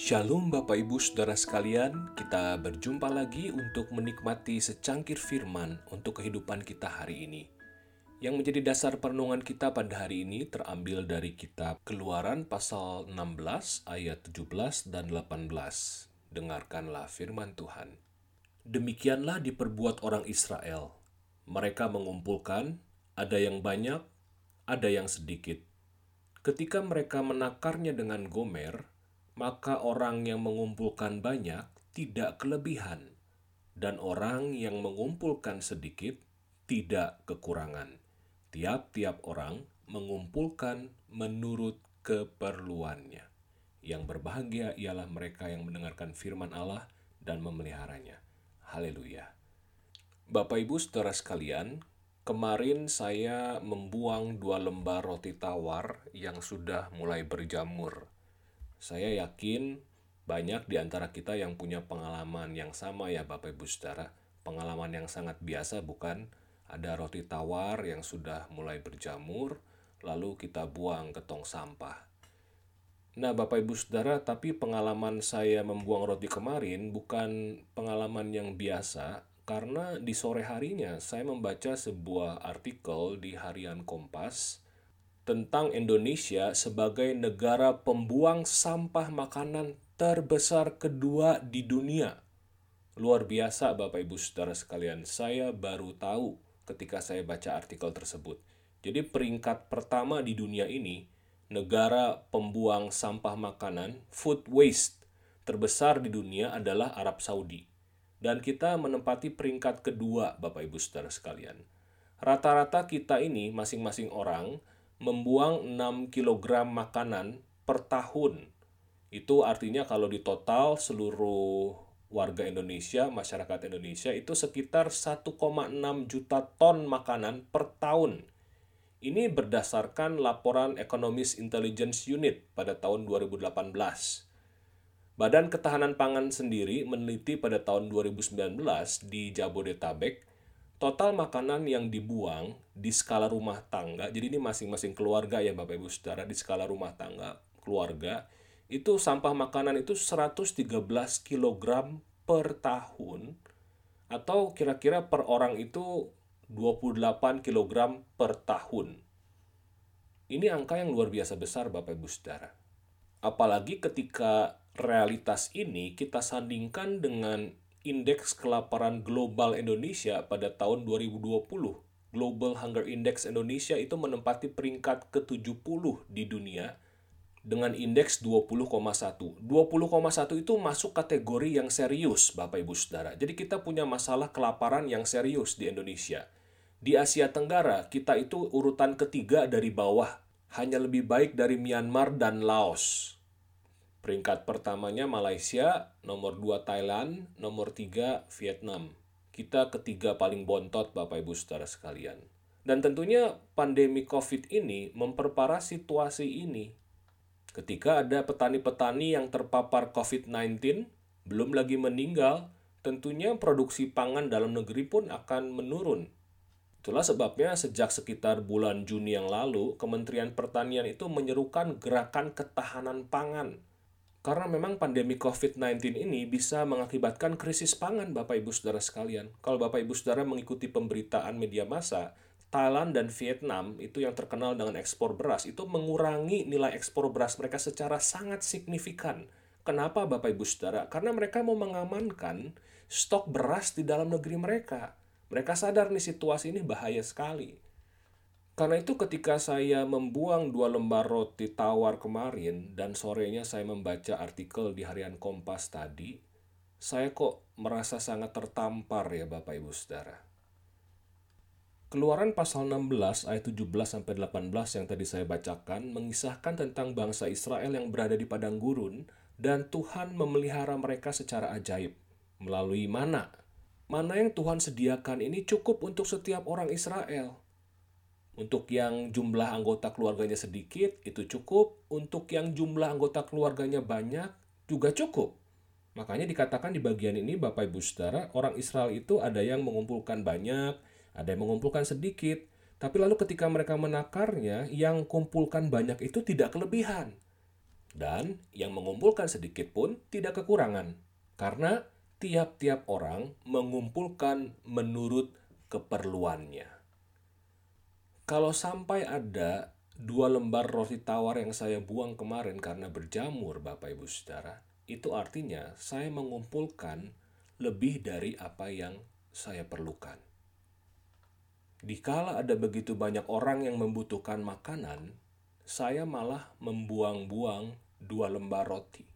Shalom Bapak Ibu Saudara sekalian, kita berjumpa lagi untuk menikmati secangkir firman untuk kehidupan kita hari ini. Yang menjadi dasar perenungan kita pada hari ini terambil dari kitab Keluaran pasal 16 ayat 17 dan 18. Dengarkanlah firman Tuhan. Demikianlah diperbuat orang Israel. Mereka mengumpulkan, ada yang banyak, ada yang sedikit. Ketika mereka menakarnya dengan Gomer, maka orang yang mengumpulkan banyak tidak kelebihan, dan orang yang mengumpulkan sedikit tidak kekurangan. Tiap-tiap orang mengumpulkan menurut keperluannya. Yang berbahagia ialah mereka yang mendengarkan firman Allah dan memeliharanya. Haleluya. Bapak Ibu saudara sekalian, kemarin saya membuang dua lembar roti tawar yang sudah mulai berjamur. Saya yakin banyak di antara kita yang punya pengalaman yang sama ya Bapak Ibu Saudara. Pengalaman yang sangat biasa bukan? Ada roti tawar yang sudah mulai berjamur, lalu kita buang ke tong sampah. Nah, Bapak Ibu Saudara, tapi pengalaman saya membuang roti kemarin bukan pengalaman yang biasa karena di sore harinya saya membaca sebuah artikel di Harian Kompas tentang Indonesia sebagai negara pembuang sampah makanan terbesar kedua di dunia. Luar biasa Bapak Ibu Saudara sekalian, saya baru tahu ketika saya baca artikel tersebut. Jadi peringkat pertama di dunia ini negara pembuang sampah makanan, food waste, terbesar di dunia adalah Arab Saudi. Dan kita menempati peringkat kedua, Bapak Ibu Saudara sekalian. Rata-rata kita ini, masing-masing orang, membuang 6 kg makanan per tahun. Itu artinya kalau di total seluruh warga Indonesia, masyarakat Indonesia itu sekitar 1,6 juta ton makanan per tahun ini berdasarkan laporan Economist Intelligence Unit pada tahun 2018. Badan Ketahanan Pangan sendiri meneliti pada tahun 2019 di Jabodetabek, total makanan yang dibuang di skala rumah tangga, jadi ini masing-masing keluarga ya Bapak Ibu Saudara, di skala rumah tangga, keluarga, itu sampah makanan itu 113 kg per tahun, atau kira-kira per orang itu 28 kg per tahun. Ini angka yang luar biasa besar Bapak Ibu Saudara. Apalagi ketika realitas ini kita sandingkan dengan indeks kelaparan global Indonesia pada tahun 2020. Global Hunger Index Indonesia itu menempati peringkat ke-70 di dunia dengan indeks 20,1. 20,1 itu masuk kategori yang serius Bapak Ibu Saudara. Jadi kita punya masalah kelaparan yang serius di Indonesia. Di Asia Tenggara, kita itu urutan ketiga dari bawah, hanya lebih baik dari Myanmar dan Laos. Peringkat pertamanya Malaysia, nomor dua Thailand, nomor tiga Vietnam. Kita ketiga paling bontot Bapak Ibu Saudara sekalian. Dan tentunya pandemi COVID ini memperparah situasi ini. Ketika ada petani-petani yang terpapar COVID-19, belum lagi meninggal, tentunya produksi pangan dalam negeri pun akan menurun Itulah sebabnya sejak sekitar bulan Juni yang lalu, Kementerian Pertanian itu menyerukan gerakan ketahanan pangan. Karena memang pandemi COVID-19 ini bisa mengakibatkan krisis pangan Bapak Ibu Saudara sekalian. Kalau Bapak Ibu Saudara mengikuti pemberitaan media massa, Thailand dan Vietnam itu yang terkenal dengan ekspor beras itu mengurangi nilai ekspor beras mereka secara sangat signifikan. Kenapa Bapak Ibu Saudara? Karena mereka mau mengamankan stok beras di dalam negeri mereka. Mereka sadar nih situasi ini bahaya sekali. Karena itu ketika saya membuang dua lembar roti tawar kemarin dan sorenya saya membaca artikel di harian Kompas tadi, saya kok merasa sangat tertampar ya Bapak Ibu Saudara. Keluaran pasal 16 ayat 17 sampai 18 yang tadi saya bacakan mengisahkan tentang bangsa Israel yang berada di padang gurun dan Tuhan memelihara mereka secara ajaib melalui mana mana yang Tuhan sediakan ini cukup untuk setiap orang Israel. Untuk yang jumlah anggota keluarganya sedikit, itu cukup. Untuk yang jumlah anggota keluarganya banyak, juga cukup. Makanya dikatakan di bagian ini, Bapak Ibu Saudara, orang Israel itu ada yang mengumpulkan banyak, ada yang mengumpulkan sedikit. Tapi lalu ketika mereka menakarnya, yang kumpulkan banyak itu tidak kelebihan. Dan yang mengumpulkan sedikit pun tidak kekurangan, karena tiap-tiap orang mengumpulkan menurut keperluannya. Kalau sampai ada dua lembar roti tawar yang saya buang kemarin karena berjamur, Bapak Ibu Saudara, itu artinya saya mengumpulkan lebih dari apa yang saya perlukan. Dikala ada begitu banyak orang yang membutuhkan makanan, saya malah membuang-buang dua lembar roti.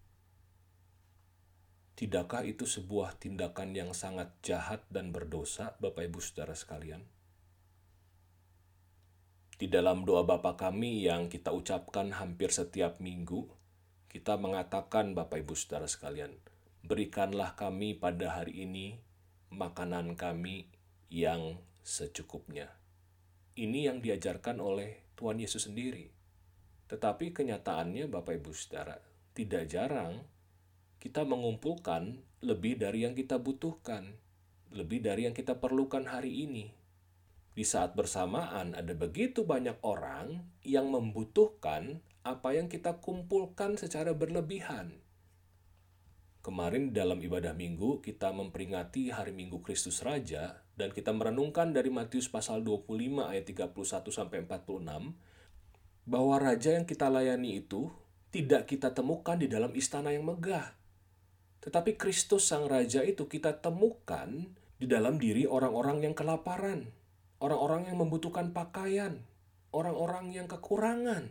Tidakkah itu sebuah tindakan yang sangat jahat dan berdosa, Bapak Ibu Saudara sekalian? Di dalam doa Bapa kami yang kita ucapkan hampir setiap minggu, kita mengatakan Bapak Ibu Saudara sekalian, berikanlah kami pada hari ini makanan kami yang secukupnya. Ini yang diajarkan oleh Tuhan Yesus sendiri. Tetapi kenyataannya Bapak Ibu Saudara, tidak jarang kita mengumpulkan lebih dari yang kita butuhkan, lebih dari yang kita perlukan hari ini. Di saat bersamaan ada begitu banyak orang yang membutuhkan apa yang kita kumpulkan secara berlebihan. Kemarin dalam ibadah minggu kita memperingati hari Minggu Kristus Raja dan kita merenungkan dari Matius pasal 25 ayat 31 sampai 46 bahwa raja yang kita layani itu tidak kita temukan di dalam istana yang megah. Tetapi Kristus Sang Raja itu kita temukan di dalam diri orang-orang yang kelaparan, orang-orang yang membutuhkan pakaian, orang-orang yang kekurangan.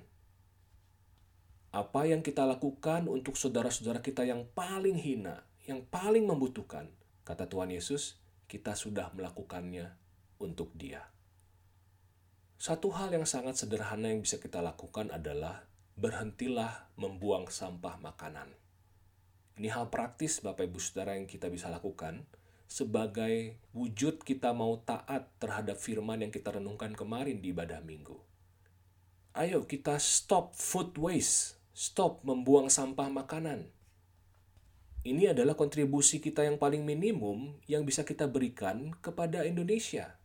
Apa yang kita lakukan untuk saudara-saudara kita yang paling hina, yang paling membutuhkan, kata Tuhan Yesus, kita sudah melakukannya untuk Dia. Satu hal yang sangat sederhana yang bisa kita lakukan adalah berhentilah membuang sampah makanan. Ini hal praktis Bapak Ibu Saudara yang kita bisa lakukan sebagai wujud kita mau taat terhadap firman yang kita renungkan kemarin di ibadah minggu. Ayo kita stop food waste, stop membuang sampah makanan. Ini adalah kontribusi kita yang paling minimum yang bisa kita berikan kepada Indonesia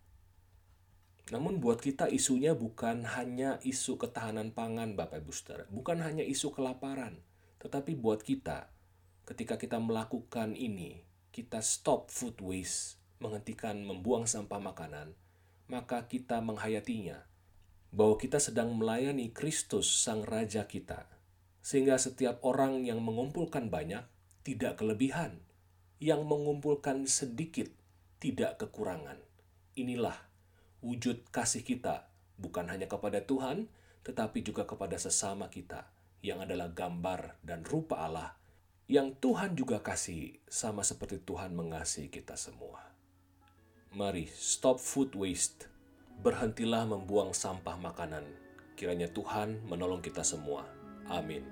namun buat kita isunya bukan hanya isu ketahanan pangan Bapak Ibu bukan hanya isu kelaparan, tetapi buat kita ketika kita melakukan ini, kita stop food waste, menghentikan membuang sampah makanan, maka kita menghayatinya bahwa kita sedang melayani Kristus Sang Raja kita. Sehingga setiap orang yang mengumpulkan banyak tidak kelebihan, yang mengumpulkan sedikit tidak kekurangan. Inilah wujud kasih kita bukan hanya kepada Tuhan, tetapi juga kepada sesama kita yang adalah gambar dan rupa Allah yang Tuhan juga kasih sama seperti Tuhan mengasihi kita semua. Mari stop food waste. Berhentilah membuang sampah makanan. Kiranya Tuhan menolong kita semua. Amin.